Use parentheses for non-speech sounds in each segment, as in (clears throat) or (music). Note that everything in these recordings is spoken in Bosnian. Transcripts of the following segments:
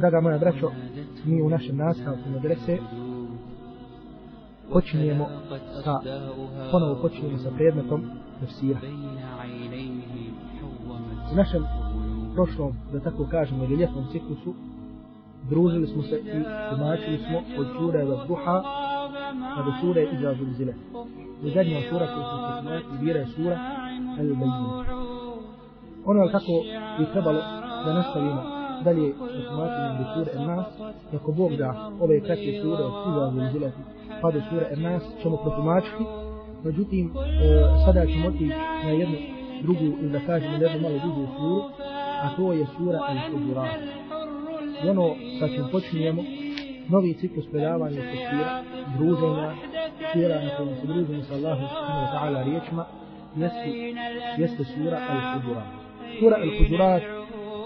Draga moja braćo, mi u našem nastavku medrese počinjemo sa, ponovo počinjemo sa predmetom tefsira. U našem prošlom, da tako kažemo, ili ljetnom ciklusu, družili smo se i tumačili smo od sure do duha pa do sure iza zulzile. I zadnja sura koju smo se tumačili bira je sura al-Bayyina. Ono je kako bi trebalo da nastavimo dalje da tumačimo do sure al-Nas, Bog da ove kratke sure od Siva zulzile pa do sure al-Nas ćemo protumačiti, međutim e, sada ćemo otići na jednu drugu ili da kažemo jednu malo drugu suru, a to je sura al-Hujurat. I ono sa čim počinjemo, novi ciklus predavanja i tefsira, druženja, sura na kojem se družimo sa Allahom subhanahu wa ta'ala riječima, jeste, jeste sura al-Hujurat. Sura al-Hujurat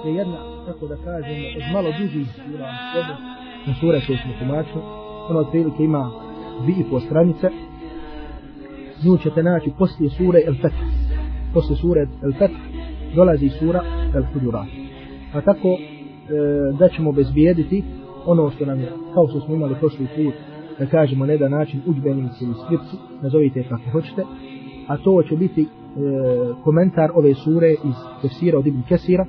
je jedna, tako da kažemo, od malo dužih sura od na sura koju smo tumačili. Ona od prilike ima dvije i po stranice. Nju ćete naći poslije sure El-Fath, Poslije sure El-Fath dolazi sura al-Hujurat. Pa tako e, da ćemo bezbijediti ono što nam je, kao što smo imali prošli put, da kažemo na jedan način uđbenici ili skripci, nazovite kako hoćete, a to će biti e, komentar ove sure iz tefsira od Ibn Kesira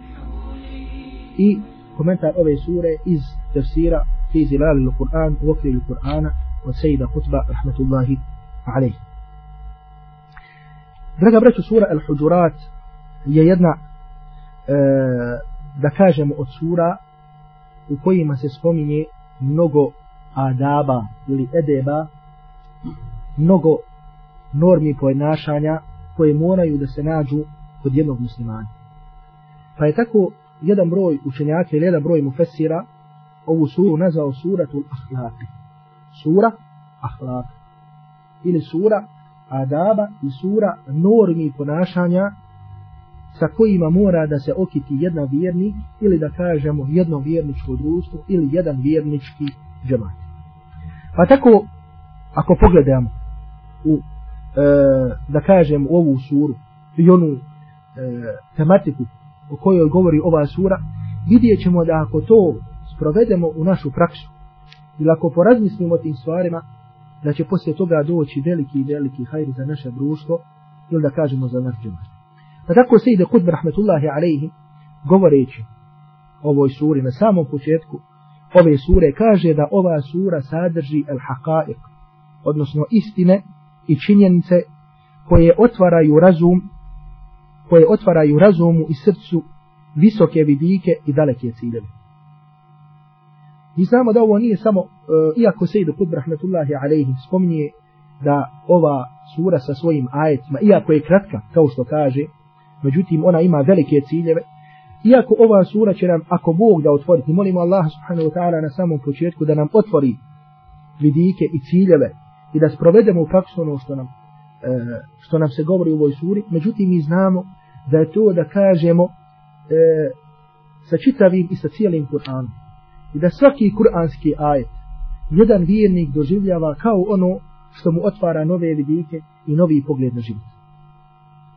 i komentar ove sure iz tefsira fi zilal il-Qur'an u okrivi Qur'ana od Sejida Kutba rahmetullahi alaihi. Draga braću, sura Al-Hujurat je jedna e, da kažemo od sura u kojima se spominje mnogo adaba ili edeba mnogo normi pojednašanja koje moraju da se nađu kod jednog muslimana. Pa je tako jedan broj učenjaka ili jedan broj mufessira ovu suru nazvao suratul ahlaki. Sura ahlak. Ili sura adaba i sura normi ponašanja sa kojima mora da se okiti jedna vjernik ili da kažemo jedno vjerničko društvo ili jedan vjernički džemat. Pa tako, ako pogledamo u, e, da kažem, ovu suru i onu e, tematiku o kojoj govori ova sura, vidjet ćemo da ako to sprovedemo u našu praksu ili ako porazmislimo tim stvarima, da će poslije toga doći veliki, i veliki hajr za naše društvo ili da kažemo za naš džemat. Pa tako se ide Kudb rahmetullahi alaihi govoreći ovoj suri na samom početku ove sure kaže da ova sura sadrži al haqaiq odnosno istine i činjenice koje otvaraju razum koje otvaraju razumu i srcu visoke vidike i daleke ciljeve. Mi znamo da ovo nije samo, uh, iako Sejdu Kudb rahmetullahi alaihi spominje da ova sura sa svojim ajetima, iako je kratka, kao što kaže, međutim ona ima velike ciljeve, iako ova sura će nam, ako Bog da otvoriti, molimo Allah subhanahu wa ta'ala na samom početku da nam otvori vidike i ciljeve i da sprovedemo u praksu ono što nam, E, što nam se govori u ovoj suri, međutim mi znamo da je to da kažemo e, sa čitavim i sa cijelim Kur'anom i da svaki kur'anski ajet jedan vjernik doživljava kao ono što mu otvara nove vidike i novi pogled na život.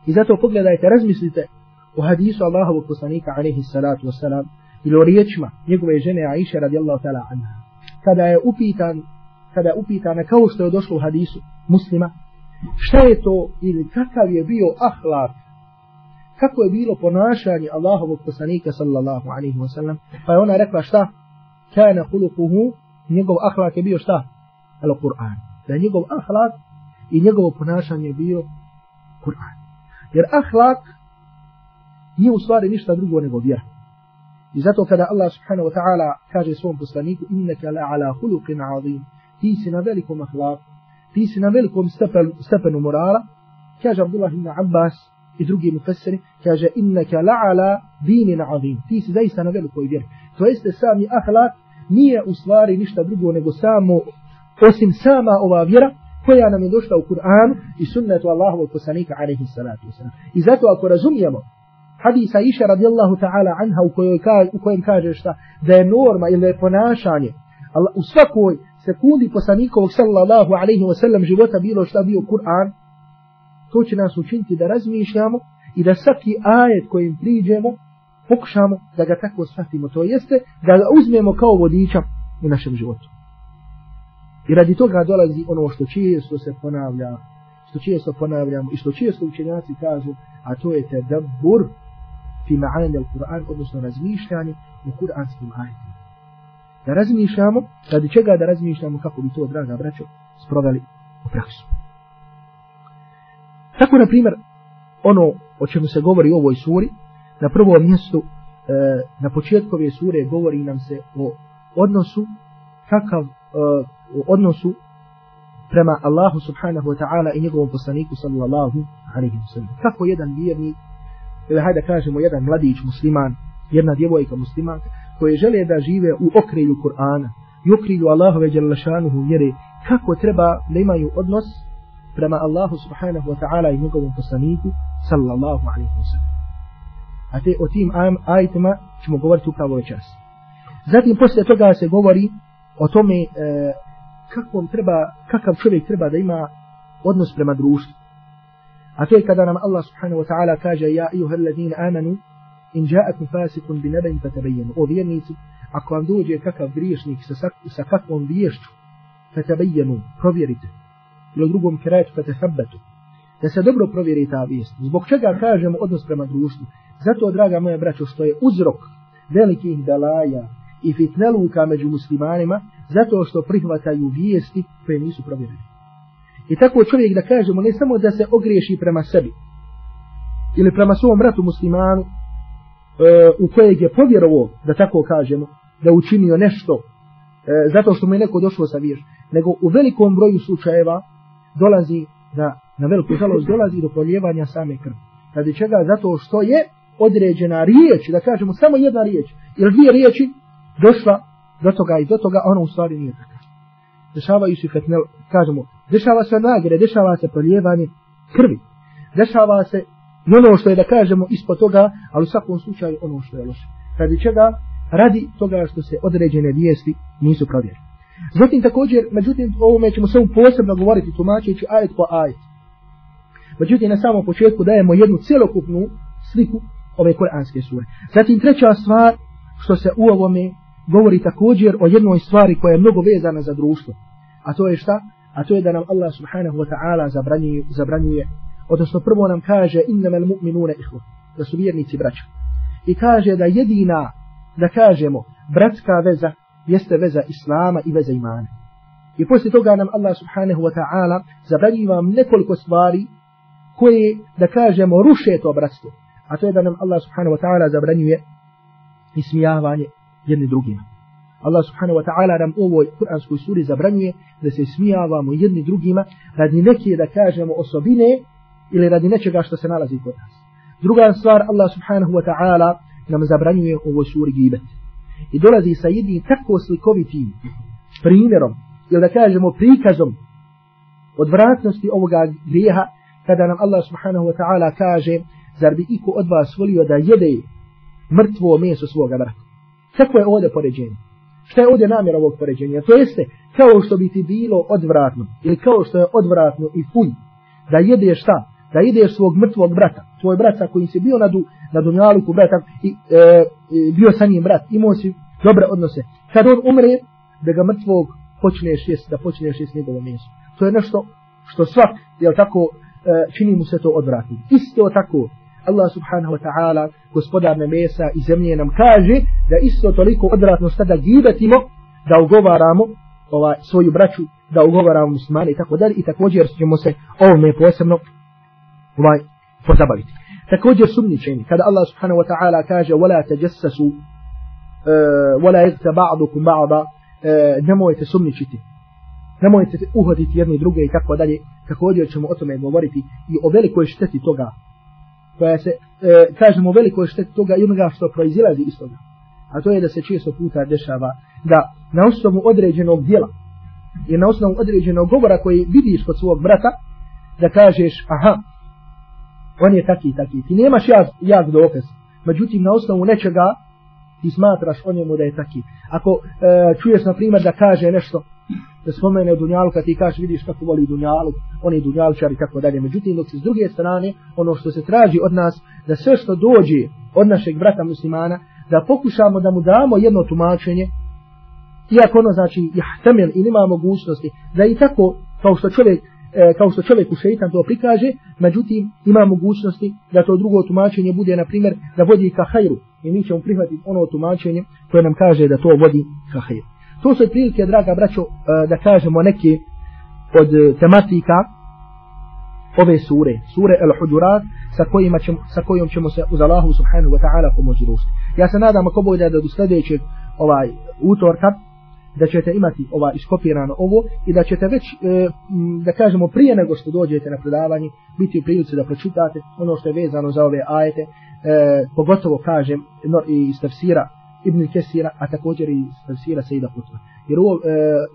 I zato pogledajte, razmislite o hadisu Allahovog poslanika alaihi salatu wasalam ili o riječima njegove žene Aisha radijallahu ta'ala anha. Kada je upitan, kada je upitana kao što je došlo u hadisu muslima, šta je to ili kakav je bio ahlak, kako je bilo ponašanje Allahovog poslanika sallallahu alaihi wasallam, pa je ona rekla šta? Kana hulukuhu, njegov ahlak je bio šta? Al-Qur'an. Da je njegov ahlak i njegovo ponašanje bio Kur'an. Jer ahlak nije u stvari ništa drugo nego vjera. I zato kada Allah subhanahu wa ta'ala kaže svom poslaniku innaka la ala huluqin azim ti si na velikom ahlaku ti si na velikom stepenu, stepenu morala kaže Abdullah ibn Abbas i drugi mufassiri kaže innaka la ala dinin azim ti si zaista na velikoj vjeri to jeste sami ahlak nije u stvari ništa drugo nego samo osim sama ova vjera koja nam je došla u Kur'anu i sunnetu Allahovog poslanika alaihi salatu wasalam. I zato ako razumijemo hadisa Iša radijallahu ta'ala anha u, kojoj u kojem kaže šta da je norma ili je ponašanje Allah, u svakoj sekundi poslanikovog sallallahu alaihi wasallam života bilo šta bio Kur'an to će nas učiniti da razmišljamo i da svaki ajet kojim priđemo pokušamo da ga tako shvatimo. To jeste da ga uzmemo kao vodiča u našem životu. I radi toga dolazi ono što često se ponavlja, što često ponavljamo i što često učenjaci kažu, a to je tadabbur fi ma'ani al-Qur'an, odnosno razmišljanje u kuranskim ajetima. Da razmišljamo, radi čega da razmišljamo kako bi to, draga braćo, sproveli u praksu. Tako, na primjer, ono o čemu se govori u ovoj suri, na prvom mjestu, e, na početku ove sure govori nam se o odnosu, kakav, e, odnosu prema Allahu subhanahu wa ta'ala i njegovom poslaniku sallallahu alaihi wa sallam. Kako jedan vjernik, ili hajde kažemo jedan mladić musliman, jedna djevojka musliman, koje žele da žive u okrilju Kur'ana i okrilju Allahove djelašanuhu vjere, kako treba da imaju odnos prema Allahu subhanahu wa ta'ala i njegovom poslaniku sallallahu alaihi wa sallam. A te o tim ajitima ćemo govoriti upravo večeras. Zatim poslije toga se govori o tome e, kakvom treba, kakav čovjek treba da ima odnos prema društvu. A to je kada nam Allah subhanahu wa ta'ala kaže Ja ijuhel ladina amanu in ja'akum fasikun bi nabin fatabayyanu. O vjernici, ako vam dođe kakav griješnik sa, sa kakvom vješću, fatabayyanu, provjerite. Ili u drugom kraju fatahabbatu. Da se dobro provjeri ta vijest. Zbog čega kažemo odnos prema društvu? Zato, draga moja braćo, što je uzrok velikih dalaja i fitneluka među muslimanima, zato što prihvataju vijesti koje nisu provjerene. I tako čovjek da kažemo ne samo da se ogriješi prema sebi ili prema svom bratu muslimanu E, u kojeg je povjerovo, da tako kažemo, da učinio nešto e, zato što mu je neko došlo sa vješ, nego u velikom broju slučajeva dolazi da na veliku žalost dolazi do poljevanja same krvi. Radi čega? Zato što je određena riječ, da kažemo samo jedna riječ, ili dvije riječi, došla do toga i do toga, ono u stvari nije tako. Dešavaju se, kad ne, kažemo, dešava se nagre, dešava se poljevanje krvi. Dešava se i ono što je, da kažemo, ispod toga, ali u svakom slučaju ono što je loše. Radi čega? Radi toga što se određene vijesti nisu provjerili. Zatim također, međutim, o ovome ćemo samo posebno govoriti tumačeći ajet po ajet. Međutim, na samom početku dajemo jednu celokupnu sliku ove koranske sure. Zatim, treća stvar, što se u ovome govori također o jednoj stvari koja je mnogo vezana za društvo. A to je šta? A to je da nam Allah subhanahu wa ta'ala zabranjuje, zabranjuje, odnosno prvo nam kaže innama al-mu'minuna da su vjernici braća. I kaže da jedina, da kažemo, bratska veza jeste veza islama i veza imana. I poslije toga nam Allah subhanahu wa ta'ala zabranjuje vam nekoliko stvari koje, da kažemo, ruše to bratstvo. A to je da nam Allah subhanahu wa ta'ala zabranjuje ismijavanje jedni drugima. Allah subhanahu wa ta'ala nam u ovoj kuranskoj suri zabranjuje da se smijavamo jedni drugima radi neke da kažemo osobine ili radi nečega što se nalazi kod nas. Druga stvar Allah subhanahu wa ta'ala nam zabranjuje u ovoj suri gibet. I dolazi sa jednim tako slikovitim primjerom ili da kažemo prikazom odvratnosti ovoga grijeha kada nam Allah subhanahu wa ta'ala kaže zar bi iko od vas volio da jede mrtvo meso svoga brata. Kako je ovdje poređenje? Šta je ovdje namjer ovog poređenja? To jeste, kao što bi ti bilo odvratno, ili kao što je odvratno i fuj, da jedeš šta? Da ideš svog mrtvog brata, tvoj brat sa kojim si bio na, du, na dunjaluku brata, i, e, e, bio sa njim brat, imao si dobre odnose. Kad on umre, da ga mrtvog počneš jest, da počneš jest njegovo meso. To je nešto što svak, jel tako, e, čini mu se to odvrati. Isto tako, Allah subhanahu wa ta'ala, gospodar nebesa i zemlje nam kaže da isto toliko odvratno sada gibetimo da ugovaramo ovaj, svoju braću, da ugovaramo muslimane i tako dalje i također ćemo se ovome posebno ovaj, pozabaviti. Također sumničeni, kada Allah subhanahu wa ta'ala kaže وَلَا تَجَسَّسُوا وَلَا يَغْتَ بَعْضُكُمْ بَعْضَ nemojte sumničiti nemojte uhoditi jedni druge i tako dalje također ćemo o tome govoriti i o velikoj šteti toga koja se, e, kažemo, veliko šteti toga i onoga što proizilazi iz toga. A to je da se često puta dešava da na osnovu određenog dijela i na osnovu određenog govora koji vidiš kod svog brata, da kažeš, aha, on je taki i taki. Ti nemaš jak, jak dokaz. Međutim, na osnovu nečega ti smatraš o njemu da je taki. Ako e, čuješ, na primjer, da kaže nešto, da spomene dunjalu kad ti kaže vidiš kako voli dunjalu, oni dunjalčari i tako dalje. Međutim, dok se s druge strane, ono što se traži od nas, da sve što dođe od našeg brata muslimana, da pokušamo da mu damo jedno tumačenje, iako ono znači jahtamil ili ima mogućnosti, da i tako kao što čovjek e, kao što čovjek u šeitan to prikaže, međutim ima mogućnosti da to drugo tumačenje bude, na primjer, da vodi ka hajru. I mi ćemo prihvatiti ono tumačenje koje nam kaže da to vodi ka hajru. To su prilike, draga braćo, e, da kažemo neke od e, tematika ove sure, sure Al-Hujurat, sa, kojima ćemo, sa kojom ćemo se uz Allahu subhanahu wa ta'ala pomoći društvu. Ja se nadam ako bude da do sljedećeg ovaj, utorka, da ćete imati ova iskopirano ovo i da ćete već, e, da kažemo, prije nego što dođete na predavanje, biti u prilici da pročitate ono što je vezano za ove ajete, e, pogotovo kažem no, iz tafsira Ibn Kesira, a također i iz tafsira Sejda Kutba. Jer ovo, e,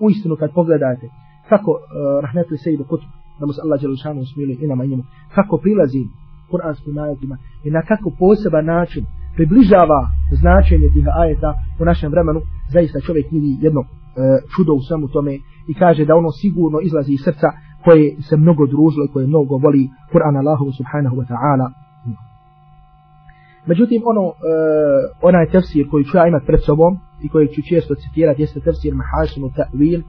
u istinu kad pogledate kako e, rahmetli Sejda Kutba, da mu se Allah Đelešanu usmili i nama i njemu, kako prilazi kuranskim ajetima i na kako poseban način približava značenje tih ajeta u našem vremenu, zaista čovjek vidi jedno e, čudo u svemu tome i kaže da ono sigurno izlazi iz srca koje se mnogo družilo i koje mnogo voli Kur'an Allahu subhanahu wa ta'ala. Međutim, ono, e, onaj tefsir koji ću ja imat pred sobom i koji ću često citirati jeste tefsir Mahasinu Ta'wil,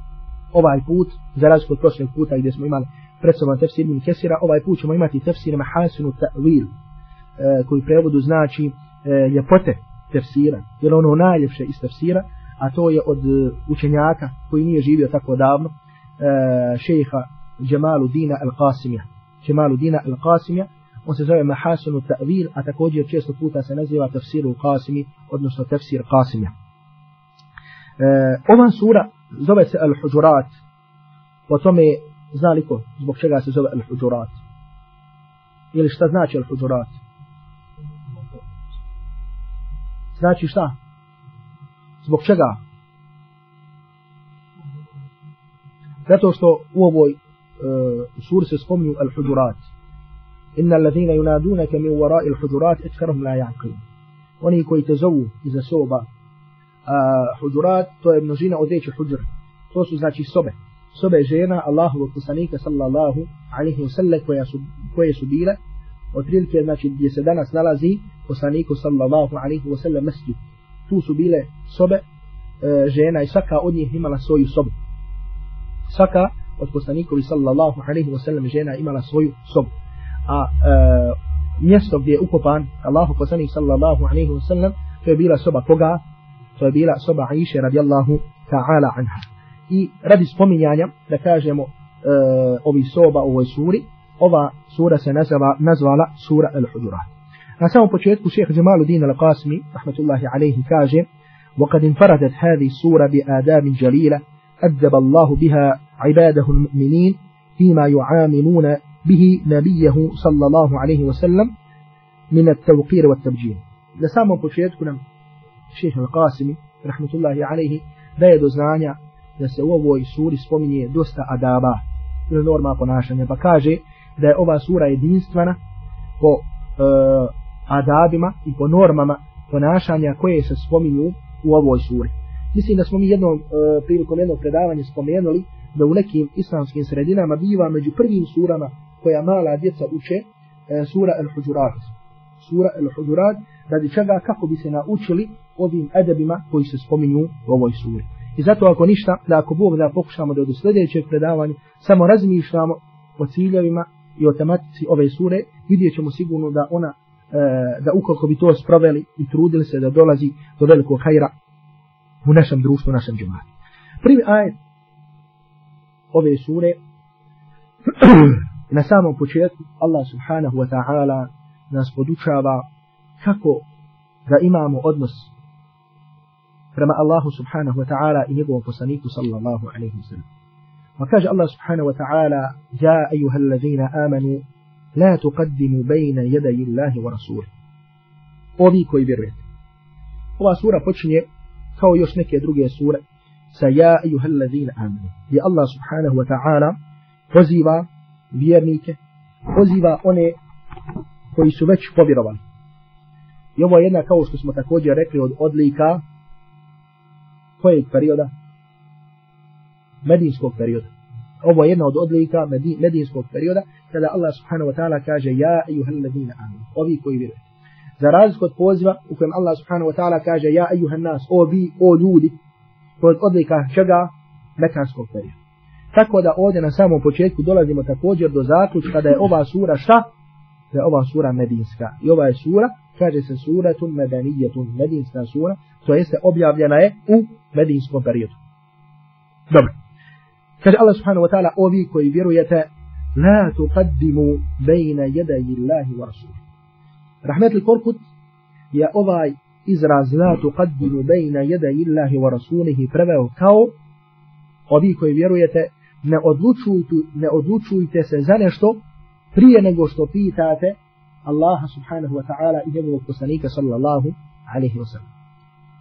ovaj put, za razliku od prošlog puta gdje smo imali pred sobom tefsir Min Kesira, ovaj put ćemo imati tefsir Mahasinu Ta'wil, e, koji prevodu znači e, ljepote tefsira, jer ono najljepše iz tefsira, a to je od e, učenjaka koji nije živio tako davno, e, šeha Džemalu Dina Al-Qasimija. Džemalu Dina Al-Qasimija, on se zove Mahasinu Ta'vil, a također često puta se naziva tefsiru Qasimi, odnosno tefsir Qasimija. E, ova sura zove se Al-Hujurat, po tome znaliko zbog čega se zove Al-Hujurat. Ili šta znači Al-Hujurat? Znači šta? Zbog čega? Zato što u ovoj uh, suri se spominju al-hudurat. Inna alladhina yunadunaka min wara'i al-hudurat aktharuhum la ya'qilun. Oni koji te zovu iza soba uh, hudurat, to je množina od riječi hudr. To su znači sobe. Sobe žena Allahovog poslanika sallallahu alaihi wa sallam koje su bile otprilike znači gdje se danas nalazi poslaniku sallallahu alaihi wa sallam masjid. Tu su bile sobe e, žena i svaka od njih imala svoju sobu. Svaka od poslanikovi sallallahu alaihi wa sallam žena imala svoju sobu. A e, mjesto gdje je ukopan Allahu poslanik sallallahu alaihi wa sallam to je bila soba koga? To je bila soba Aisha radijallahu ta'ala anha. I radi spominjanja da kažemo e, ovi soba u ovoj suri, ova sura se nazvala, nazvala sura Al-Hujurat. Na samom početku šeheh Jamaluddin Al-Qasmi, rahmatullahi alaihi, kaže وقد انفردت هذه السورة بآداب جليلة أدب الله بها عباده المؤمنين فيما يعاملون به نبيه صلى الله عليه وسلم من التوقير والتبجيل لسامة قشيت كنا شيخ القاسم رحمة الله عليه لا يدوزنانا لسوى وي سوري سبومني دوستا أدابا لنور ما قناشا نبكاجي da je ova sura jedinstvena po e, adabima i po normama ponašanja koje se spominju u ovoj suri. Mislim da smo mi jednom e, prilikom jednog predavanja spomenuli da u nekim islamskim sredinama biva među prvim surama koja mala djeca uče e, sura Al-Hujurat. Sura Al-Hujurat radi čega kako bi se naučili ovim edebima koji se spominju u ovoj suri. I zato ako ništa, da ako Bog da pokušamo da do sljedećeg predavanja samo razmišljamo o ciljevima i o tematici ove sure, vidjet ćemo sigurno da ona, e, da ukoliko bi to sproveli i trudili se da dolazi do velikog hajra u našem društvu, u našem džematu. Prvi ajet ove sure, (clears throat) na samom početku, Allah subhanahu wa ta'ala nas podučava kako da imamo odnos prema Allahu subhanahu wa ta'ala i njegovom poslaniku sallallahu alaihi wa sallam. وكاج الله سبحانه وتعالى يا أيها الذين آمنوا لا تقدموا بين يدي الله ورسوله ovi koji vjerujete. Ova sura počinje kao još neke druge sure sa ja ejuhel ladhina amanu. Gdje Allah subhanahu wa ta'ala poziva vjernike, poziva one koji su već povjerovali. I ovo je jedna kao što smo također rekli od odlika kojeg perioda medinskog perioda. Ovo je jedna od odlika medinskog perioda kada Allah subhanahu wa ta'ala kaže ja ejuhel ladina amin, ovi koji vjeruju. Za razliku od poziva u kojem Allah subhanahu wa ta'ala kaže ja ejuhel nas, o vi, o ljudi, to je odlika čega? Mekanskog perioda. Tako da ovdje na samom početku dolazimo također do zaključka da je ova sura šta? Da je ova sura medinska. I ova je sura, kaže se suratun medanijetun, medinska sura, to jeste objavljena je u medinskom periodu. Dobro. Kaže Allah subhanahu wa ta'ala, ovi koji vjerujete, la tuqaddimu bejna jedaji Allahi wa rasuli. Rahmetli korkut je ovaj izraz la tuqaddimu bejna jedaji Allahi wa rasulihi preveo kao ovi koji vjerujete, ne odlučujte, ne odlučujte se za nešto prije nego što pitate Allaha subhanahu wa ta'ala i njegovog poslanika sallallahu alaihi wa sallam.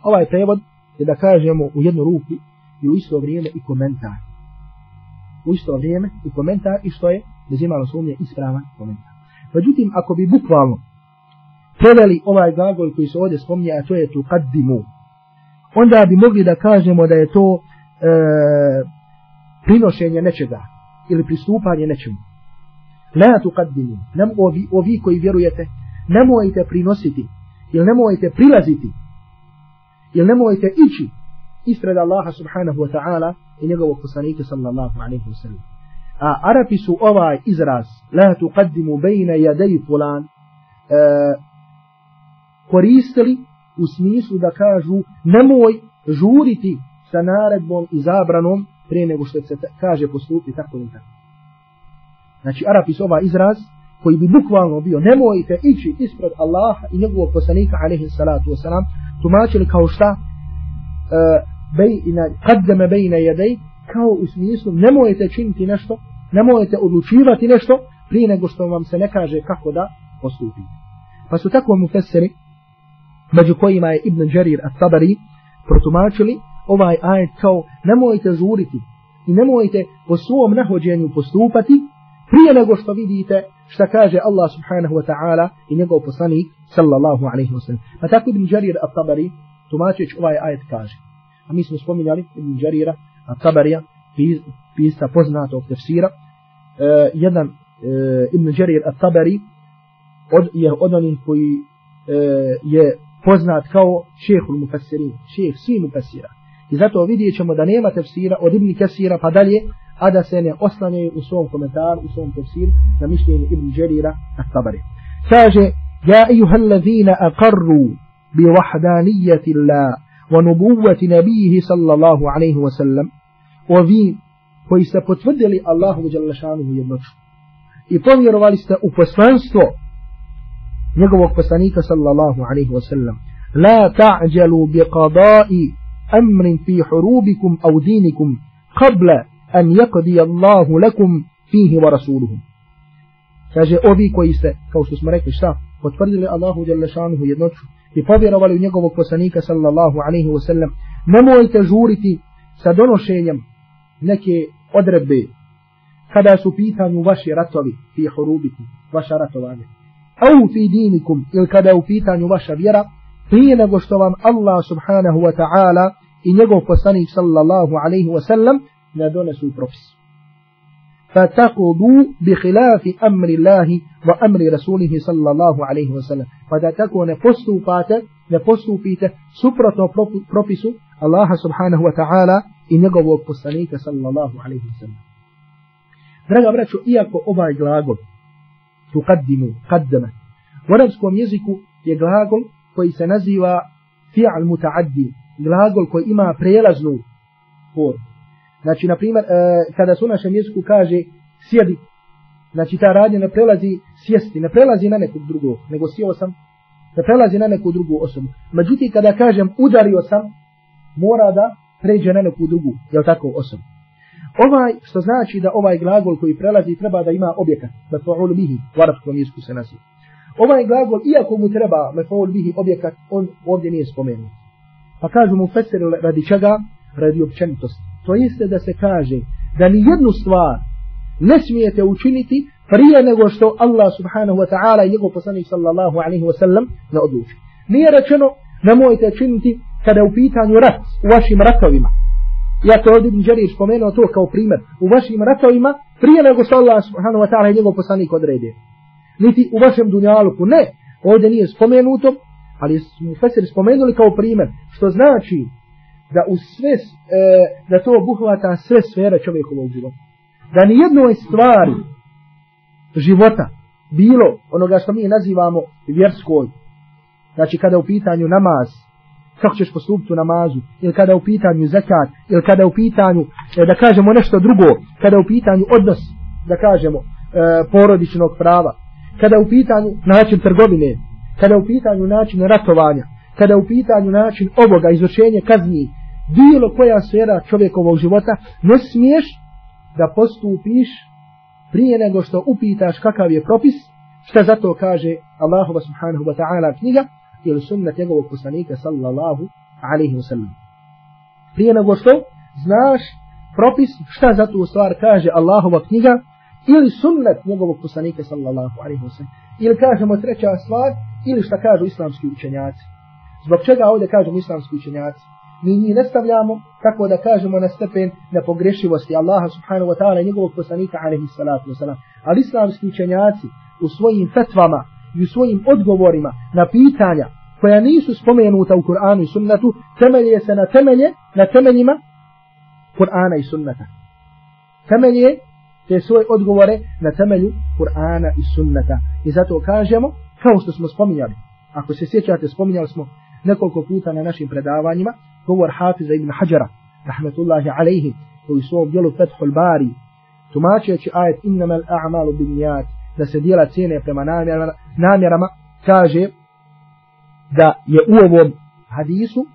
Ovaj prevod je da kažemo u jednu ruku i u isto vrijeme i komentar. U isto vrijeme i komentar i što je bez imalo sumnje ispravan komentar. Međutim, ako bi bukvalno preveli ovaj glagol koji se ovdje spominje, a to je tu kaddimu, onda bi mogli da kažemo da je to e, prinošenje nečega ili pristupanje nečemu. La tu kaddimu, nem ovi, ovi koji vjerujete, nemojte prinositi ili nemojte prilaziti ili nemojte ići ispred Allaha subhanahu wa ta'ala i njegovog poslanika sallallahu alaihi wa sallam. A Arapi su ovaj izraz la tuqaddimu bejna jadej fulan e, koristili u smislu da kažu nemoj žuriti sa naredbom i zabranom prije nego što se kaže postupi tako i tako. Znači Arapi su ovaj izraz koji bi bukvalno bio nemojte ići ispred Allaha i njegovog poslanika alaihi salatu wasalam tumačili kao šta e, bejna, kaddeme bejna jedej, kao u smislu nemojte činiti nešto, nemojte odlučivati nešto, prije nego što vam se ne kaže kako da postupite. Pa su tako mu feseri, među kojima je Ibn Đarir at-Tabari, protumačili ovaj ajet kao nemojte žuriti i nemojte po svom nahođenju postupati prije nego što vidite šta kaže Allah subhanahu wa ta'ala i njegov poslanik sallallahu alaihi wa sallam. Pa tako Ibn Đarir at-Tabari tumačeć ovaj ajet kaže a mi smo spominjali Ibn Đarira, a Tabarija, pisa poznatog tefsira, e, jedan e, Ibn Đarir a Tabari od, je od onih koji e, je poznat kao šehul mufassirin, šeh svi mufassira. I zato vidjet ćemo da nema tefsira od Ibn Kasira pa dalje, a da se ne oslanjaju u svom komentaru, u svom tefsiru na mišljenje Ibn Đarira a Tabari. Kaže, Ja ejuha allazina aqarru bi wahdanijati Allah ونبوة نبيه صلى الله عليه وسلم وفي koji ste potvrdili Allahu Đalešanuhu jednoću i povjerovali ste u poslanstvo njegovog poslanika sallallahu alaihi wa sallam la ta'đalu bi qadai amrin fi hurubikum au dinikum qabla an yaqdi Allahu lakum fihi wa rasuluhum kaže ovi koji ste kao što smo rekli šta potvrdili Allahu Đalešanuhu jednoću i povjerovali u njegovog poslanika sallallahu alaihi wa sallam, nemojte žuriti sa donošenjem neke odredbe kada su pitanju vaši ratovi fi horubiti, vaša ratovanje. Au fi dinikum, ili kada je u pitanju vaša vjera, prije nego što vam Allah subhanahu wa ta'ala i njegov poslanik sallallahu alaihi wa sallam ne donesu propis. فتقضوا بخلاف أمر الله وأمر رسوله صلى الله عليه وسلم. فذا تكو نفسو فاتا نفسو فيتا سبرة بروفيسو الله سبحانه وتعالى إن يقضوا بسانيك صلى الله عليه وسلم. Draga braćo, iako ovaj glagol tu kaddimu, kaddama, u arabskom jeziku je glagol koji se naziva fi'al muta'addi, glagol koji ima prelaznu formu. Znači, na primjer, e, kada su našem jeziku kaže sjedi, znači ta radnja ne prelazi sjesti, ne prelazi na nekog drugog, nego sjeo sam, ne prelazi na neku drugu osobu. Međutim, kada kažem udario sam, mora da pređe na neku drugu, je tako, osobu. Ovaj, što znači da ovaj glagol koji prelazi treba da ima objekat, da to ul bihi, u arabskom jeziku se naziva. Ovaj glagol, iako mu treba mefaul bihi objekat, on ovdje nije spomenut. Pa kažu mu fesir radi čega? Radi općenitosti. To jeste da se kaže da ni jednu stvar ne smijete učiniti prije nego što Allah subhanahu wa ta'ala i njegov poslanik sallallahu alaihi wa sallam ne odluči. Nije rečeno nemojte činiti kada je u pitanju rat u vašim ratovima. ja to ovdje Đerir spomenuo to kao primjer, u vašim ratovima, prije nego što Allah subhanahu wa ta'ala i njegov poslanik odrede. Niti u vašem dunjaluku, ne, ovdje nije spomenuto, ali smo Fesir spomenuli kao primjer, što znači da u sve, e, da to obuhvata sve sfere čovjekovog života. Da ni jednoj stvari života, bilo onoga što mi nazivamo vjerskoj, znači kada u pitanju namaz, kako ćeš postupiti u namazu, ili kada je u pitanju zakat, ili kada je u pitanju, e, da kažemo nešto drugo, kada je u pitanju odnos, da kažemo, e, porodičnog prava, kada je u pitanju način trgovine, kada je u pitanju način ratovanja, kada u pitanju način ovoga, izvršenje kazni, bilo koja sfera čovjekovog života, ne smiješ da postupiš prije nego što upitaš kakav je propis, šta zato kaže Allahova subhanahu wa ta'ala knjiga, ili sunnet njegovog poslanika sallallahu alaihi wasallam. Prije nego što znaš propis šta za tu stvar kaže Allahova knjiga ili sunnet njegovog poslanika sallallahu alaihi wasallam. Ili kažemo treća stvar ili šta kažu islamski učenjaci. Zbog čega ovdje kažemo islamski učenjaci? Mi njih ne stavljamo kako da kažemo na stepen nepogrešivosti Allaha subhanahu wa ta'ala i njegovog poslanika alaihi salatu wasallam. Ali islamski učenjaci u svojim fetvama i u svojim odgovorima na pitanja koja nisu spomenuta u Kur'anu i sunnetu, temelje se na temelje, na temeljima Kur'ana i sunneta. Temelje te svoje odgovore na temelju Kur'ana i sunneta. I zato kažemo, kao što smo spominjali, ako se sjećate, spominjali smo nekoliko puta na našim predavanjima, govor Hafiza ibn Hajara, rahmetullahi alaihi, koji su ovom dijelu Fethul Bari, tumačeći ajet innamal a'malu bin nijat, da se dijela cijene prema namjerama, namjerama kaže da je u ovom hadisu uh,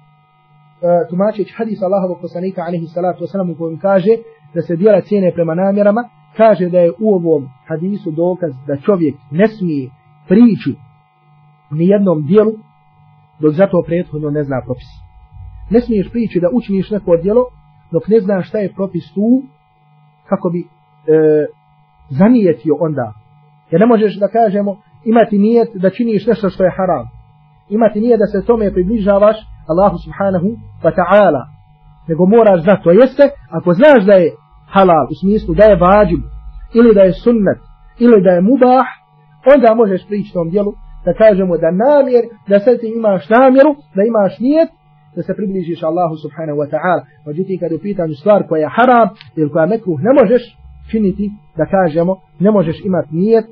tumačeći hadis Allahovog poslanika alaihi salatu wasalam u kojem kaže da se dijela cijene prema namjerama kaže da je u ovom hadisu dokaz da čovjek ne smije prići ni jednom dijelu dok zato prethodno ne zna propis. Ne smiješ prići da učiniš neko djelo dok ne znaš šta je propis tu kako bi e, zanijetio onda Jer ne možeš da kažemo imati nijet da činiš nešto što je haram. Imati nijet da se tome približavaš Allahu subhanahu wa ta'ala. Nego moraš znati to jeste, ako znaš da je halal u smislu da je vađib, ili da je sunnet, ili da je mubah, onda možeš prići tom djelu da kažemo da namjer, da sad ti imaš namjeru, da imaš nijet, da se približiš Allahu subhanahu wa ta'ala. Međutim, kad je u pitanju stvar koja je haram ili koja mekruh, ne možeš činiti, da kažemo, ne možeš imati nijet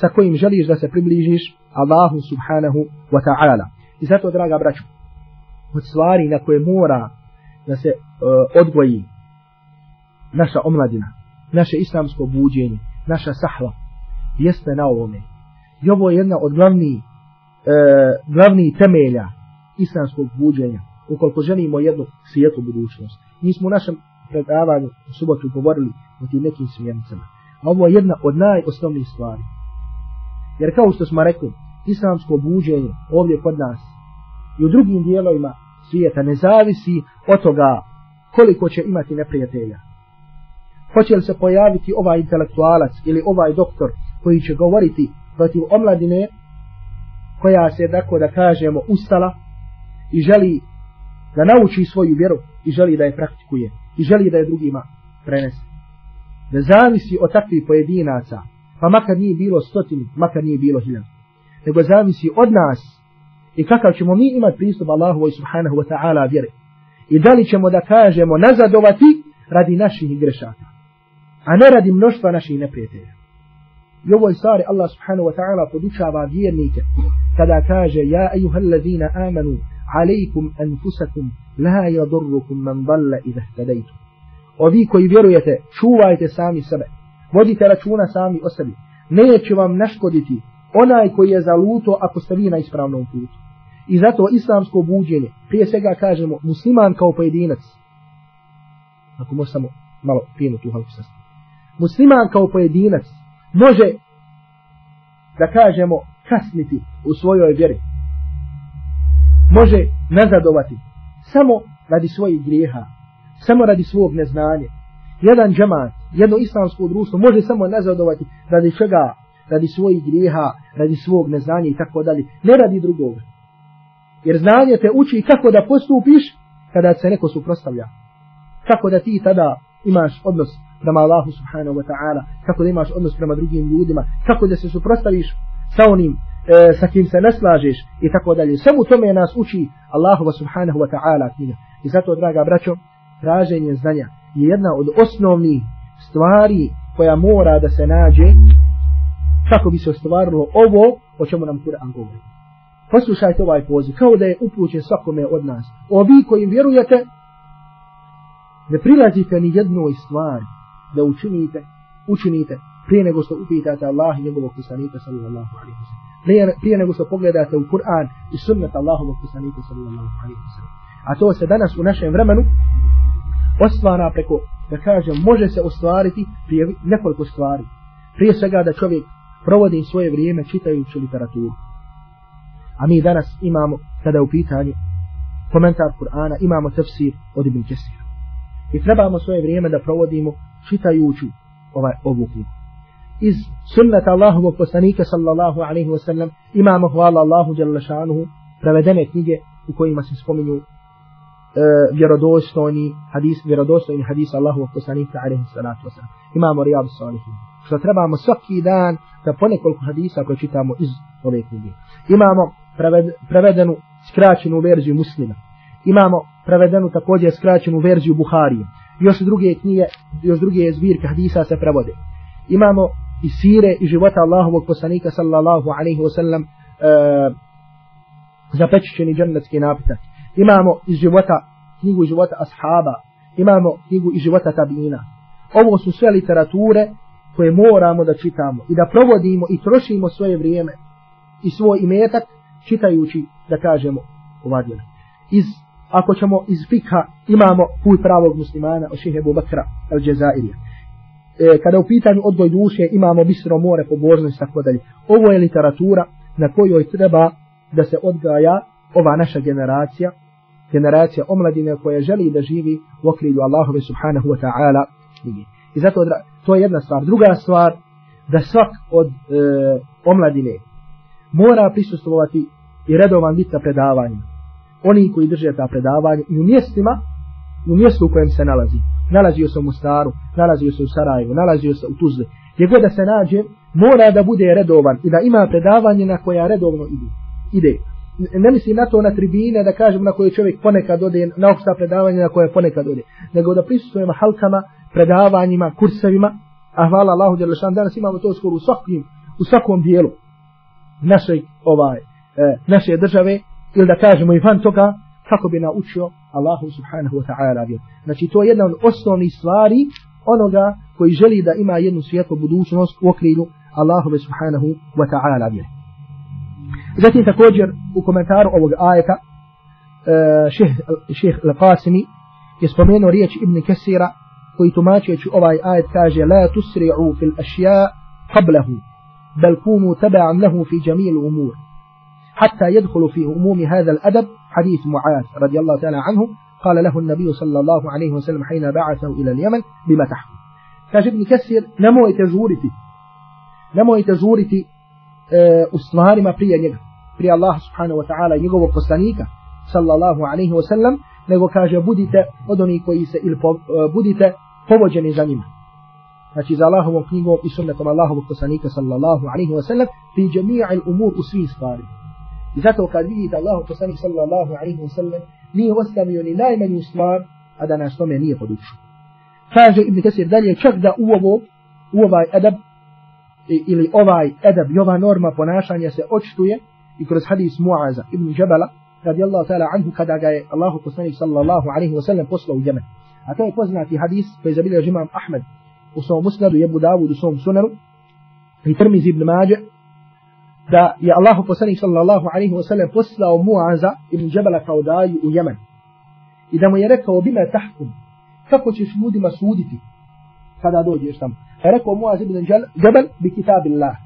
sa kojim želiš da se približiš Allahu subhanahu wa ta'ala. I zato, draga braću, od stvari na koje mora da se uh, odgoji naša omladina, naše islamsko buđenje, naša sahva, jeste na ovome. I ovo je jedna od glavnih e, glavni temelja islamskog buđenja, ukoliko želimo jednu svijetu budućnost. Mi smo u našem predavanju u subotu govorili o tim nekim smjernicama. A ovo je jedna od najosnovnijih stvari. Jer kao što smo rekli, islamsko buđenje ovdje kod nas i u drugim dijelovima svijeta ne zavisi od toga koliko će imati neprijatelja. Hoće li se pojaviti ovaj intelektualac ili ovaj doktor koji će govoriti protiv omladine koja se, tako da kažemo, ustala i želi da nauči svoju vjeru i želi da je praktikuje i želi da je drugima prenese. Ne zavisi od takvih pojedinaca pa makar nije bilo stotini, makar nije bilo hiljadu, Nego zavisi od nas i kakav ćemo mi imati pristup Allahu i subhanahu wa ta'ala vjere. I da li ćemo da kažemo nazadovati radi naših grešaka, a ne radi mnoštva naših neprijatelja. I ovoj stvari Allah subhanahu wa ta'ala podučava vjernike kada kaže Ja ejuhal ladhina amanu alejkum anfusakum la yadurrukum man dalla idha htadajtu. Ovi koji vjerujete, čuvajte sami sebe vodite računa sami o sebi. Neće vam naškoditi onaj koji je zaluto ako ste vi na ispravnom putu. I zato islamsko buđenje, prije svega kažemo, musliman kao pojedinac, ako može samo malo pijenu tu halku sastati, musliman kao pojedinac može, da kažemo, kasniti u svojoj vjeri. Može nazadovati samo radi svojih grijeha, samo radi svog neznanja. Jedan džemat, jedno islamsko društvo može samo nazadovati radi čega, radi svojih grijeha, radi svog neznanja i tako dalje, ne radi drugog. Jer znanje te uči kako da postupiš kada se neko suprostavlja. kako da ti tada imaš odnos prema Allahu subhanahu wa ta'ala, kako da imaš odnos prema drugim ljudima, kako da se suprostaviš sa onim e, sa kim se ne slažeš i tako dalje. Samo tome nas uči Allahu subhanahu wa ta'ala knjiga. I zato, draga braćo, traženje znanja je jedna od osnovnih stvari koja mora da se nađe kako bi se ostvarilo ovo o čemu nam Kur'an govori. Poslušajte ovaj poziv, kao da je upućen svakome od nas. Ovi koji vjerujete, ne prilazite ni jednoj stvari da učinite, učinite prije nego što upitate Allah i njegovog poslanika sallallahu alaihi wa sallam. Prije, prije nego što pogledate u Kur'an i sunnet Allahovog poslanika sallallahu alaihi wa sallam. A to se danas u našem vremenu ostvara preko, da kažem, može se ostvariti prije nekoliko stvari. Prije svega da čovjek provodi svoje vrijeme čitajući literaturu. A mi danas imamo, kada u pitanju komentar Kur'ana, imamo tefsir od Ibn Kesira. I trebamo svoje vrijeme da provodimo čitajući ovaj, ovu knjigu. Iz sunnata Allahovog poslanika sallallahu alaihi wa sallam imamo hvala Allahu jalla šanuhu prevedene knjige u kojima se spominju E, vjerodostojni hadis, vjerodostojni hadis Allahu poslanika alejhi salatu vesselam. Imamo Rijadu salihin. Što trebamo svaki dan da ponekoliko hadisa koje čitamo iz ove knjige. Imamo preved, prevedenu skraćenu verziju muslima. Imamo prevedenu također skraćenu verziju Buharije. Još druge knjige, još druge zbirke hadisa se prevode. Imamo i sire i života Allahovog poslanika sallallahu alaihi wa sallam e, zapečećeni džennetski napitak imamo iz života knjigu iz života ashaba. Imamo knjigu iz života tabina. Ovo su sve literature koje moramo da čitamo i da provodimo i trošimo svoje vrijeme i svoj imetak čitajući da kažemo ova djela iz ako ćemo iz fikha imamo put pravog muslimana od šehe Bakra al Džezairija. e, kada u pitanju odgoj duše imamo bistro more pobožnost tako dalje. Ovo je literatura na kojoj treba da se odgaja ova naša generacija generacija omladine koja želi da živi u okrilju Allahove subhanahu wa ta'ala. I zato to je jedna stvar. Druga stvar da svak od e, omladine mora prisustovati i redovan biti na oni koji drže ta predavanja i u mjestima u mjestu u kojem se nalazi. Nalazio se u Mostaru nalazio se u Sarajevu nalazio se u Tuzli. Gdje god da se nađe mora da bude redovan i da ima predavanje na koja redovno ide ide. Ne mislim na to na tribine da kažem na koje čovjek ponekad ode na opšta predavanja na koje ponekad ode. Nego da prisutujemo halkama predavanjima kursevima. A hvala Allahu dželle danas imamo to skoro u svakom u svakom dijelu naše ovaj e, naše države. Ili da kažemo i van toga kako bi naučio Allahu subhanahu wa ta'ala vjer. Znači to je jedna od osnovnih stvari onoga koji želi da ima jednu svijetlu budućnost u okrilju Allahove subhanahu wa ta'ala vjer. Zatim također u komentaru ovog ajeta šeh Al-Qasimi je spomenuo riječ Ibn Kesira koji tumačeći ovaj ajet kaže La tusri'u fil ašja qablahu bel kunu taba'an lahu fi jamil umur حتى يدخل في هموم هذا الأدب حديث معاذ رضي الله تعالى عنه قال له النبي صلى الله عليه وسلم حين بعثه إلى اليمن بما تحكم؟ كاش ابن كسر نمو يتزورتي نمو يتزورتي آه، أسنار ما بريا نيغا. بريا الله سبحانه وتعالى نيغا وقصانيكا صلى الله عليه وسلم نيغا كاش بودتا ودني كويسة إل آه، فوجني زنيما Znači za Allahovom knjigom i sunnetom Allahovog poslanika sallallahu alaihi wa sallam pri jamija. I zato kad vidite Allahu poslanik sallallahu alaihi wa sallam nije ostavio ni najmanju stvar a da nas tome nije podučio kaže Ibn Kesir dalje čak da u ovo u ovaj edab ili ovaj edab i ova norma ponašanja se očituje i kroz hadis Muaza ibn Jabala radijallahu ta'ala anhu kada ga je Allahu poslanik sallallahu alaihi wa sallam poslao u Jemen. A to je poznati hadis koji zabilio imam Ahmed u svom musnadu, Jebu Davud u svom sunaru i Tirmizi ibn Mađe da je Allahu poslanik sallallahu alaihi wa sallam poslao Muaza ibn Jabala kao daju u Jemen. I da mu je rekao bime tahkum, kako ćeš ljudima suditi kada dođeš tamo. Je rekao Muaz ibn Jabal bi kitabillah.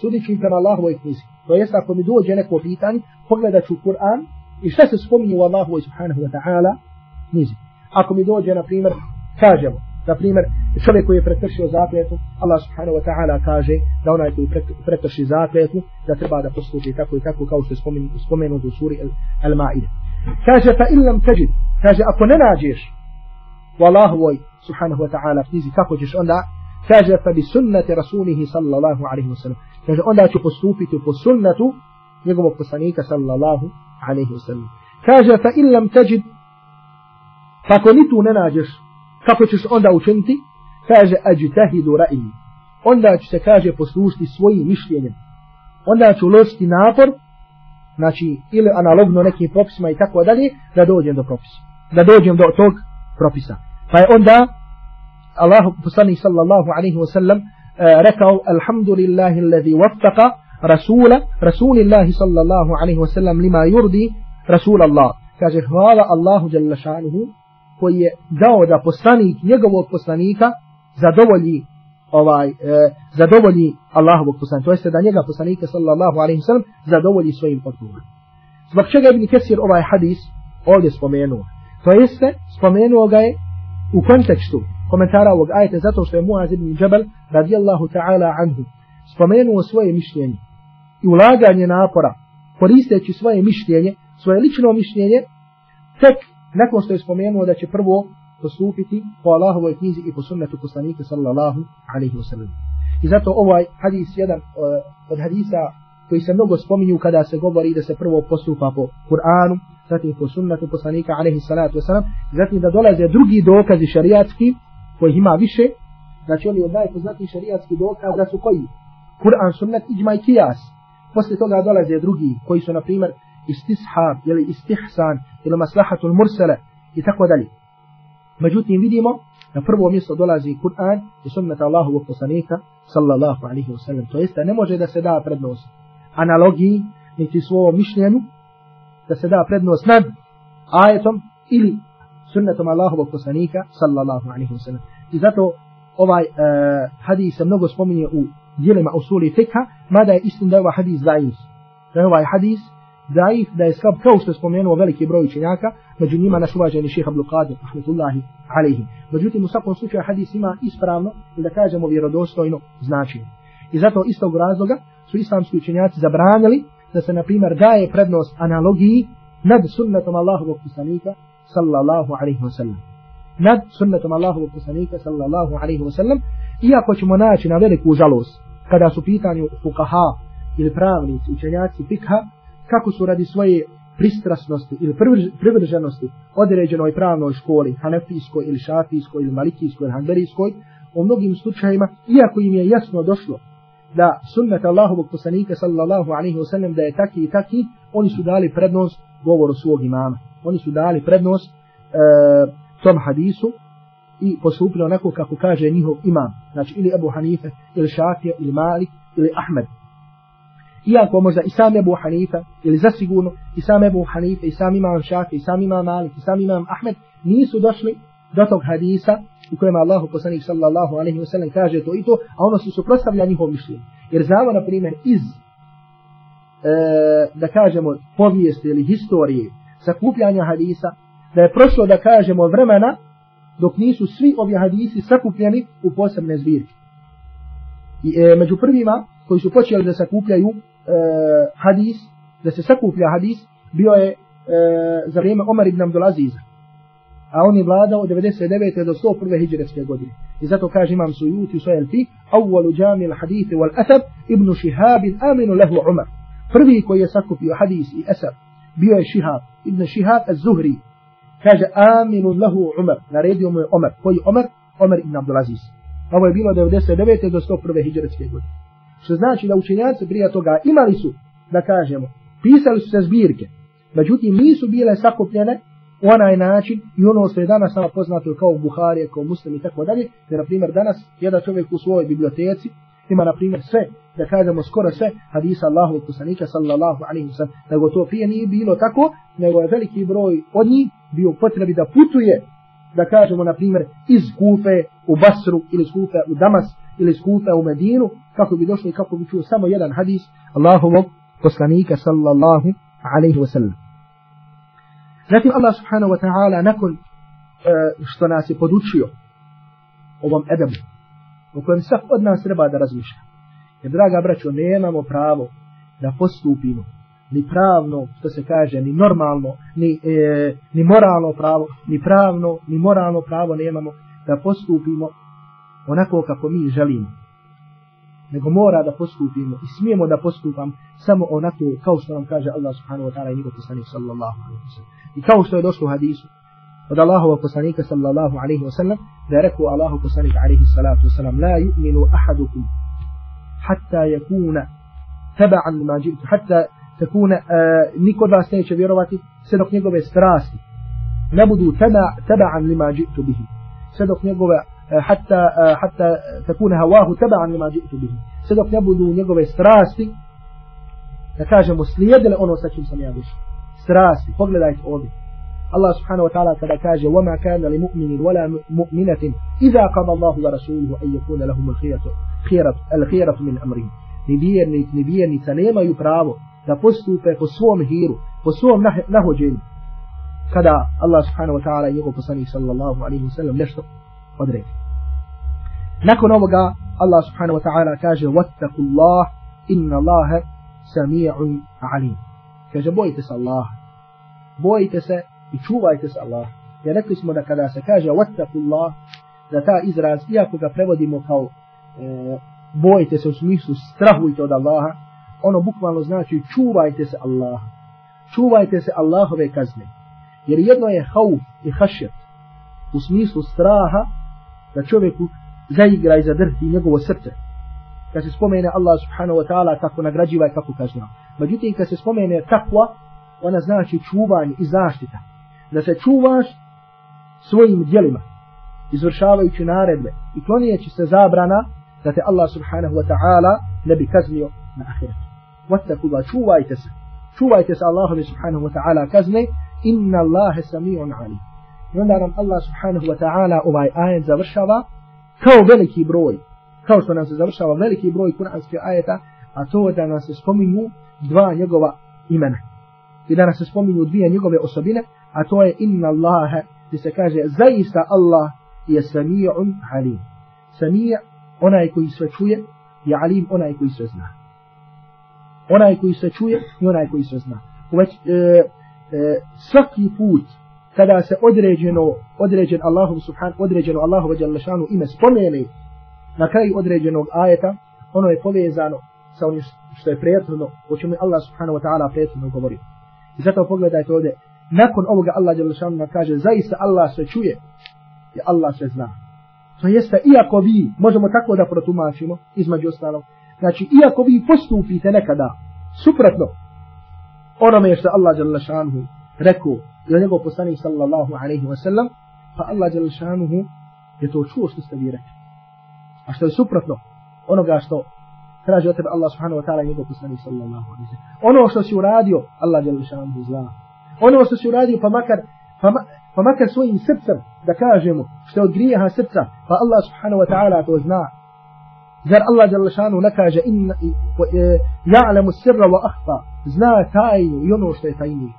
Sudit ću im prema Allahovoj knjizi. To jest ako mi dođe neko pitanje, pogledat ću Kur'an i šta se spominje u Allahu subhanahu wa ta'ala nizi. Ako mi dođe, na primjer, kažemo, na primjer, čovjek koji je prekršio zakljetu, Allah subhanahu wa ta'ala kaže da onaj koji prekrši zakljetu, da treba da postupi tako i tako kao što je spomenuto u suri Al-Ma'ide. Kaže, fa illam teđid, kaže, ako ne nađeš u Allahovoj subhanahu wa ta'ala knjizi kako ćeš onda kaže fa bi sunnati rasulihi sallallahu alaihi wa sallam kaže onda ću postupiti po sunnatu njegovog poslanika sallallahu alaihi wa sallam kaže fa in lam tajid pa ako ni tu ne nađeš kako ćeš onda učiniti? Kaže ajtahidu ra'i onda ću se kaže poslušiti svojim mišljenjem. Onda ću uložiti napor znači ili analogno nekim propisima i tako dalje da dođem do propisa. Da dođem do tog propisa. Pa je onda Allah poslanik sallallahu alaihi wa sallam uh, rekao alhamdulillahi alladhi waffaqa rasula rasulillahi sallallahu alaihi wa sallam lima yurdi rasul Allah. Kaže hvala Allahu jalla šanuhu koji je dao da poslanik njegovog poslanika zadovolji ovaj e, zadovolji Allahovog poslanika to jeste da njega poslanika sallallahu alejhi ve sellem zadovolji svojim odgovorom. Zbog čega ibn Kesir ovaj hadis ovdje spomenuo? To jeste spomenuo ga je u kontekstu komentara ovog ajeta zato što je Muaz ibn Jabal radijallahu ta'ala anhu spomenuo svoje mišljenje i ulaganje napora koristeći svoje mišljenje svoje lično mišljenje tek nakon što je spomenuo da će prvo postupiti po Allahovoj knjizi i po sunnetu poslanika sallallahu alaihi wa sallam. I zato ovaj hadis jedan uh, od hadisa koji se mnogo spominju kada se govori da se prvo postupa po Kur'anu, zatim po sunnetu poslanika alaihi salatu wa sallam, zatim da dolaze drugi dokazi šariatski koji ima više, znači oni od najpoznatijih šariatskih dokaza su koji? Kur'an, sunnet, iđma i kijas. Poslije toga dolaze drugi koji su na primjer istishab ili istihsan ili maslahatul mursala i tako dalje. Međutim vidimo na prvo mjesto dolazi Kur'an i sunnet Allahovog poslanika sallallahu alaihi wasallam. To jeste ne može da se da prednost analogiji niti svojom mišljenju da se da prednost nad ajetom ili sunnetom Allahovog poslanika sallallahu alaihi wasallam. I zato ovaj uh, hadis se mnogo spominje u dijelima usuli fikha, mada je istin da je ovaj hadis daif. Da je ovaj hadis daif, da je slab, kao što je spomenuo veliki broj učenjaka, među njima naš uvaženi ših Abdul Qadir, rahmetullahi alaihi. Međutim, u svakom slučaju hadis ima ispravno, ili da kažemo vjerodostojno značenje. I zato istog razloga su islamski učenjaci zabranili da se, na primjer, daje prednost analogiji nad sunnetom Allahovog poslanika, sallallahu alaihi wa sallam. Nad sunnetom Allahovog poslanika, sallallahu alaihi wa sallam, iako ćemo naći na veliku žalost, kada su pitanju fukaha ili pravnici, učenjaci fikha, kako su radi svoje pristrasnosti ili privrženosti određenoj pravnoj školi, hanefijskoj ili šafijskoj ili malikijskoj ili hanberijskoj, u mnogim slučajima, iako im je jasno došlo da sunnet Allahovog poslanika sallallahu alaihi wa sallam da je taki i taki, oni su dali prednost govoru svog imama. Oni su dali prednost e, tom hadisu i postupili onako kako kaže njihov imam. Znači ili Abu Hanife, ili Šafija, ili Malik, ili Ahmed iako možda i sam Ebu Hanife, ili zasigurno i sam Ebu Hanife, i sam imam Šafi, i sam imam Malik, i sam imam Ahmed, nisu došli do tog hadisa u kojem Allahu poslanik sallallahu alaihi wa sallam kaže to i to, a ono su suprostavlja njihov mišljenje. Jer znamo, na primjer, iz, e, da kažemo, povijesti ili historije sakupljanja hadisa, da je prošlo, da kažemo, vremena dok nisu svi ovi hadisi sakupljeni u posebne zbirke. I, e, među prvima koji su počeli da sakupljaju hadis, da se sakuplja hadis, bio je uh, za vrijeme Omar ibn Abdulaziza. A on je vladao od 99. do 101. hijđarske godine. I zato kaže imam Sujuti u svojel fi, awwalu džami il hadithi wal asab, ibn Shihab aminu lehu Umar. Prvi koji je sakupio hadis i asab, bio je Shihab, ibn Shihab az-Zuhri. Kaže aminu lehu Umar, naredio mu je Umar. Koji Umar? Umar ibn Abdulaziz. Ovo je bilo 99. do 101. hijđarske godine. Što znači da učenjaci prije toga imali su, da kažemo, pisali su se zbirke, međutim nisu bile sakupljene u onaj način i ono što je danas nama poznato kao Buharije, kao Muslim i tako dalje, jer na primjer danas jedan čovjek u svojoj biblioteci ima na primjer sve, da kažemo skoro sve hadisa Allahu i kusanika sallallahu alaihi wa sallam, nego to prije nije bilo tako, nego je veliki broj od njih bio potrebi da putuje, da kažemo na primjer iz Kufe u Basru ili iz Kufe u Damas ili iz Kufa u Medinu, kako bi došli kako bi čuo samo jedan hadis Allahovog poslanika sallallahu alaihi wa sallam. Zatim Allah subhanahu wa ta'ala nakon uh, što nas je podučio ovom edebu u kojem svak od nas treba da razmišlja. Jer draga braćo, nemamo pravo da postupimo ni pravno, što se kaže, ni normalno, ni, e, ni moralno pravo, ni pravno, ni moralno pravo nemamo da postupimo onako kako mi želimo. Nego mora da postupimo i smijemo da postupam samo onako kao što nam kaže Allah subhanahu wa ta'ala i njegov poslanik sallallahu alaihi wa sallam. I kao što je došlo u hadisu od Allahova poslanika sallallahu alaihi wa sallam da je rekao Allahu poslanik alaihi salatu wa sallam la yu'minu ahadukum hatta yakuna taba'an lima jitu hatta takuna uh, niko od vas neće vjerovati sve dok njegove strasti ne budu taba'an lima jitu bihi sve dok njegove حتى حتى تكون هواه تبعا لما جئت به. سدق يبدو نيغو استراسي تكاجا مسليد لأنو سكين سميا بش استراسي قبل دايت أولي الله سبحانه وتعالى قد كاجا وما كان لمؤمن ولا مؤمنة إذا قضى الله ورسوله أن يكون لهم الخيرة خيرة الخيرة من أمره نبيرني نبيرني سنيما يبرابو تبستو تقصوهم هيرو قصوهم نهو جيل كذا الله سبحانه وتعالى يقول صلى الله عليه وسلم نشتق قدره Nakon ovoga Allah subhanahu wa ta'ala kaže وَاتَّقُ اللَّهِ إِنَّ اللَّهَ سَمِيعٌ عَلِيمٌ Kaže bojite se Allah, bojite se i čuvajte se Allah. Jer rekli smo da kada se kaže وَاتَّقُ اللَّهِ da ta izraz, iako ga prevodimo kao e, bojite se u smislu strahujte od Allaha, ono bukvalno znači čuvajte se Allaha. Čuvajte se Allahove kazne. Jer jedno je hauf i hašet u smislu straha da čovjeku zaigra i zadrti njegovo srce. Kad se spomene Allah subhanahu wa ta'ala kako nagrađiva i kako kažnjava. Međutim, kad se spomene takva, ona znači čuvanje i zaštita. Da se čuvaš svojim dijelima, izvršavajući naredbe i klonijeći se zabrana, da te Allah subhanahu wa ta'ala ne bi kaznio na ahiretu. Vattaku da čuvajte se. Čuvajte se Allahovi subhanahu wa ta'ala kazne. Inna Allahe sami'un ali. I onda nam Allah subhanahu wa ta'ala ovaj ajet završava kao veliki broj. Kao što nam se završava veliki broj kuranskih ajeta, a to da nam se spominju dva njegova imena. I da nam se spominju dvije njegove osobine, a to je inna Allahe, gdje se kaže zaista Allah je sami'un alim. Sami' onaj koji sve čuje je alim onaj koji sve zna. Onaj koji sve čuje i onaj koji sve zna. Uveć, e, e, svaki put kada se određeno određen Allahu subhan određeno Allahu ve dželle ime spomene na kraju određenog ajeta ono je povezano sa onim što je prethodno o čemu Allah subhanahu wa ta'ala prethodno govori i zato pogledajte ovdje nakon ovoga Allah dželle šanu kaže zaista Allah sve čuje i Allah sve zna. To jeste, iako vi, možemo tako da protumačimo, između ostalog, znači, iako vi postupite nekada suprotno onome što Allah dželle šanu rekao njegov poslanik sallallahu alaihi wa sallam, pa Allah jalla šanuhu je to čuo što ste vi rekli. A što je suprotno onoga što traži od tebe Allah subhanahu wa ta'ala i njegov poslanik sallallahu alaihi wa sallam. Ono što si uradio, Allah jalla šanuhu zna. Ono što si uradio, pa makar, pa, pa makar svojim srcem da kažemo što je od grijeha srca, pa Allah subhanahu wa ta'ala to zna. Zar Allah šanu ne kaže in, e, ja'lamu sirra wa ahfa, zna tajnu i ono što je tajnije.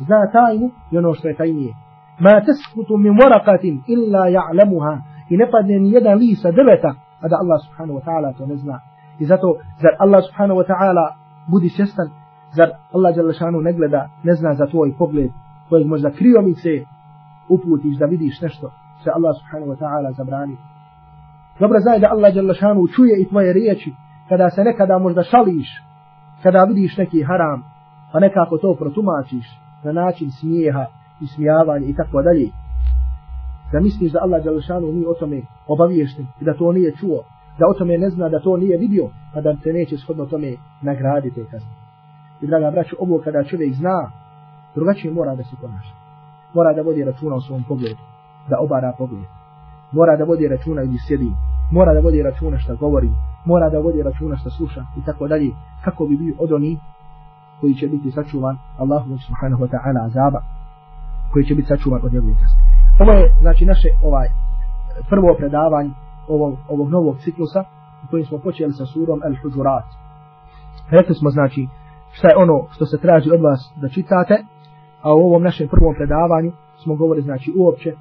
Zna tajnu i ono što je tajnije. Ma teskutu min waraqatin illa ja'lamuha i ne padne ni jedan lisa drveta, a da Allah subhanahu wa ta'ala to ne zna. I zato, zar Allah subhanahu wa ta'ala budi svjestan, zar Allah Đalešanu ne gleda, ne zna za tvoj pogled, kojeg možda kriomice uputiš da vidiš nešto što Allah subhanahu wa ta'ala zabrani. Dobro znaj da Allah Đalešanu čuje i tvoje riječi kada se nekada možda šališ, kada vidiš neki haram, pa nekako to protumačiš na način smijeha i smijavanja i tako dalje. Da misliš da Allah jalla nije o tome obaviješten i da to nije čuo, da o tome ne zna da to nije vidio, pa da te neće shodno tome nagraditi kazne. I draga braću, ovo kada čovjek zna drugačije mora da se ponaša. Mora da vodi računa o svom pogledu, da obara pogled. Mora da vodi računa gdje sjedi, mora da vodi računa šta govori, mora da vodi računa šta sluša i tako dalje, kako bi bio od onih koji će biti sačuvan Allahu subhanahu wa ta'ala azaba, koji će biti sačuvan od njegove kazne. Ovo je, znači, naše ovaj prvo predavanje ovog, ovog novog ciklusa u kojem smo počeli sa surom Al-Hujurat. Rekli smo, znači, šta je ono što se traži od vas da čitate, a u ovom našem prvom predavanju smo govorili znači uopće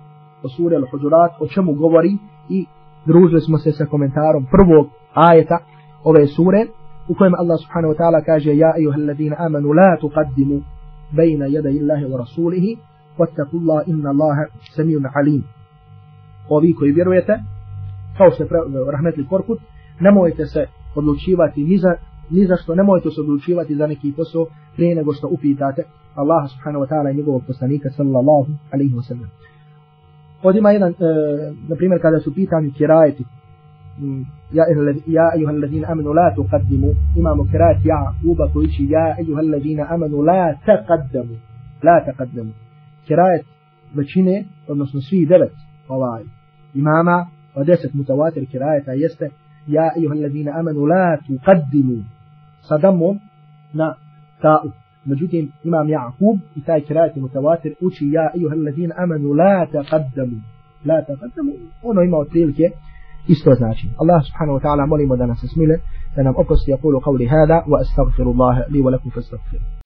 o suri Al-Hujurat, o čemu govori i družili smo se sa komentarom prvog ajeta ove sure u kojem Allah subhanahu wa ta'ala kaže ja ejuha alladhina amanu la tuqaddimu bejna jada illahi wa rasulihi wattaku Allah inna Allaha samijun alim. Ovi koji vjerujete kao što je rahmetli korkut nemojte se odlučivati ni za, ni za što nemojte se odlučivati za neki posao prije nego što upitate Allah subhanahu wa ta'ala i njegovog poslanika sallallahu alaihi wa sallam. Ovdje ima jedan, e, na primjer, kada su pitanju kirajeti, ja ja ayuha alladhina amanu la tuqaddimu imamo kirat ja uba koji će ja ayuha alladhina amanu la taqaddamu la taqaddamu kirat većine odnosno svi devet ovaj imama od deset mutawatir kirajeta jeste ja ayuha alladhina amanu la tuqaddimu sadamom na ta'u međutim imam Ja'kub i taj kirat mutawatir uči ja ayuha alladhina amanu la taqaddamu la taqaddamu ono ima otprilike isto znači Allah subhanahu wa ta'ala molimo da nas smile da nam oprosti yaqulu qawli hada wa astaghfirullah li wa lakum fastaghfiruh